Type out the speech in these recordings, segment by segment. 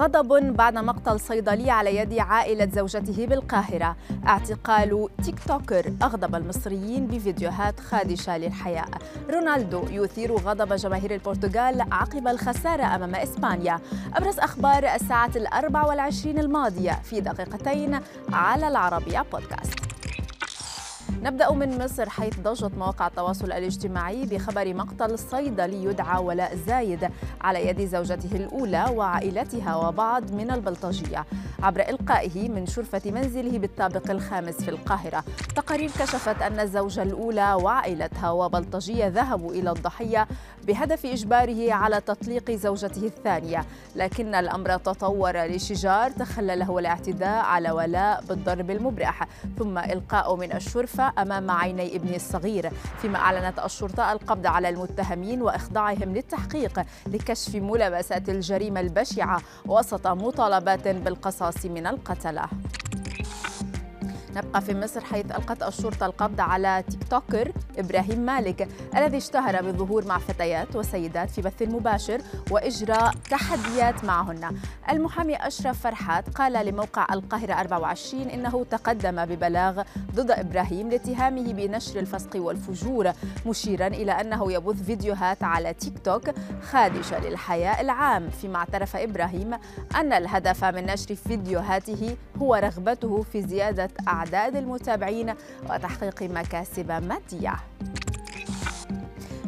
غضب بعد مقتل صيدلي على يد عائلة زوجته بالقاهرة. اعتقال تيك توكر أغضب المصريين بفيديوهات خادشة للحياة. رونالدو يثير غضب جماهير البرتغال عقب الخسارة أمام إسبانيا. أبرز أخبار الساعة الأربع والعشرين الماضية في دقيقتين على العربية بودكاست. نبدأ من مصر حيث ضجت مواقع التواصل الاجتماعي بخبر مقتل صيدلي يدعى ولاء زايد على يد زوجته الأولى وعائلتها وبعض من البلطجية. عبر إلقائه من شرفة منزله بالطابق الخامس في القاهرة. تقارير كشفت أن الزوجة الأولى وعائلتها وبلطجية ذهبوا إلى الضحية بهدف إجباره على تطليق زوجته الثانية. لكن الأمر تطور لشجار تخلله الاعتداء على ولاء بالضرب المبرح. ثم إلقاء من الشرفة أمام عيني ابنه الصغير فيما أعلنت الشرطة القبض على المتهمين وإخضاعهم للتحقيق لكشف ملابسات الجريمة البشعة وسط مطالبات بالقصاص من القتلة نبقى في مصر حيث ألقت الشرطة القبض على تيك توكر إبراهيم مالك الذي اشتهر بالظهور مع فتيات وسيدات في بث مباشر وإجراء تحديات معهن. المحامي أشرف فرحات قال لموقع القاهرة 24 إنه تقدم ببلاغ ضد إبراهيم لاتهامه بنشر الفسق والفجور مشيرا إلى أنه يبث فيديوهات على تيك توك خادشة للحياء العام. فيما اعترف إبراهيم أن الهدف من نشر فيديوهاته هو رغبته في زيادة أعداد المتابعين وتحقيق مكاسب مادية.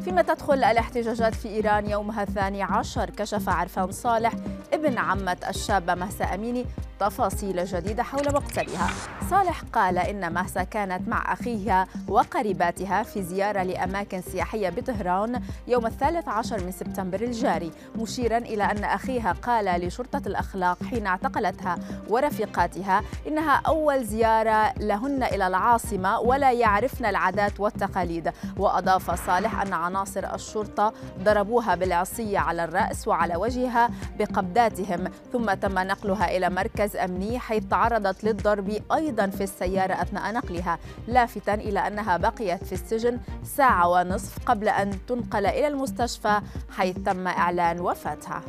فيما تدخل الاحتجاجات في إيران يومها الثاني عشر كشف عرفان صالح ابن عمة الشابة مهسا أميني تفاصيل جديدة حول مقتلها. صالح قال إن مهسا كانت مع أخيها وقريباتها في زيارة لأماكن سياحية بطهران يوم الثالث عشر من سبتمبر الجاري مشيرا إلى أن أخيها قال لشرطة الأخلاق حين اعتقلتها ورفيقاتها إنها أول زيارة لهن إلى العاصمة ولا يعرفن العادات والتقاليد. وأضاف صالح أن عناصر الشرطة ضربوها بالعصية على الرأس وعلى وجهها بقبضاتهم ثم تم نقلها إلى مركز أمني حيث تعرضت للضرب أيضا في السيارة أثناء نقلها لافتا إلى أنها بقيت في السجن ساعة ونصف قبل أن تنقل إلى المستشفى حيث تم إعلان وفاتها.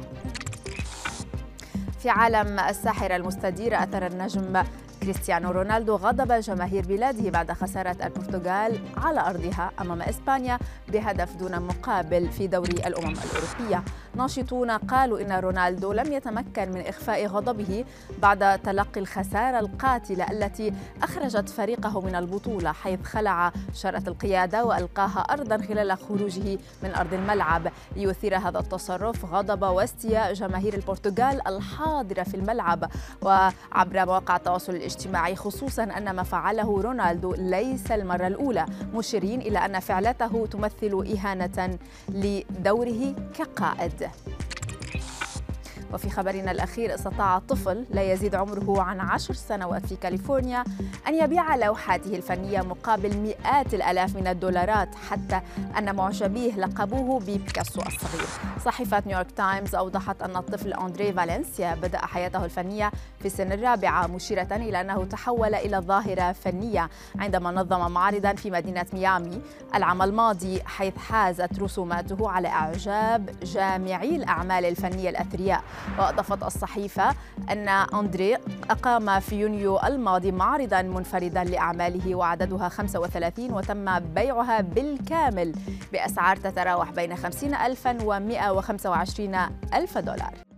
في عالم الساحرة المستديرة أثر النجم كريستيانو رونالدو غضب جماهير بلاده بعد خسارة البرتغال على أرضها أمام إسبانيا بهدف دون مقابل في دوري الأمم الأوروبية. ناشطون قالوا إن رونالدو لم يتمكن من إخفاء غضبه بعد تلقي الخسارة القاتلة التي أخرجت فريقه من البطولة حيث خلع شارة القيادة وألقاها أرضا خلال خروجه من أرض الملعب. ليثير هذا التصرف غضب واستياء جماهير البرتغال الحاضرة في الملعب. وعبر مواقع التواصل الاجتماعي خصوصا أن ما فعله رونالدو ليس المرة الأولى. مشيرين إلى أن فعلته تمثل إهانة لدوره كقائد. وفي خبرنا الأخير استطاع طفل لا يزيد عمره عن عشر سنوات في كاليفورنيا أن يبيع لوحاته الفنية مقابل مئات الآلاف من الدولارات حتى أن معجبيه لقبوه ببيكاسو الصغير. صحيفة نيويورك تايمز أوضحت أن الطفل أندري فالنسيا بدأ حياته الفنية في سن الرابعة مشيرة إلى أنه تحول إلى ظاهرة فنية عندما نظم معرضا في مدينة ميامي العام الماضي حيث حازت رسوماته على إعجاب جامعي الأعمال الفنية الأثرياء. وأضافت الصحيفة أن أندري أقام في يونيو الماضي معرضا منفردا لأعماله وعددها 35 وتم بيعها بالكامل بأسعار تتراوح بين 50 ألفا و 125 ألف دولار.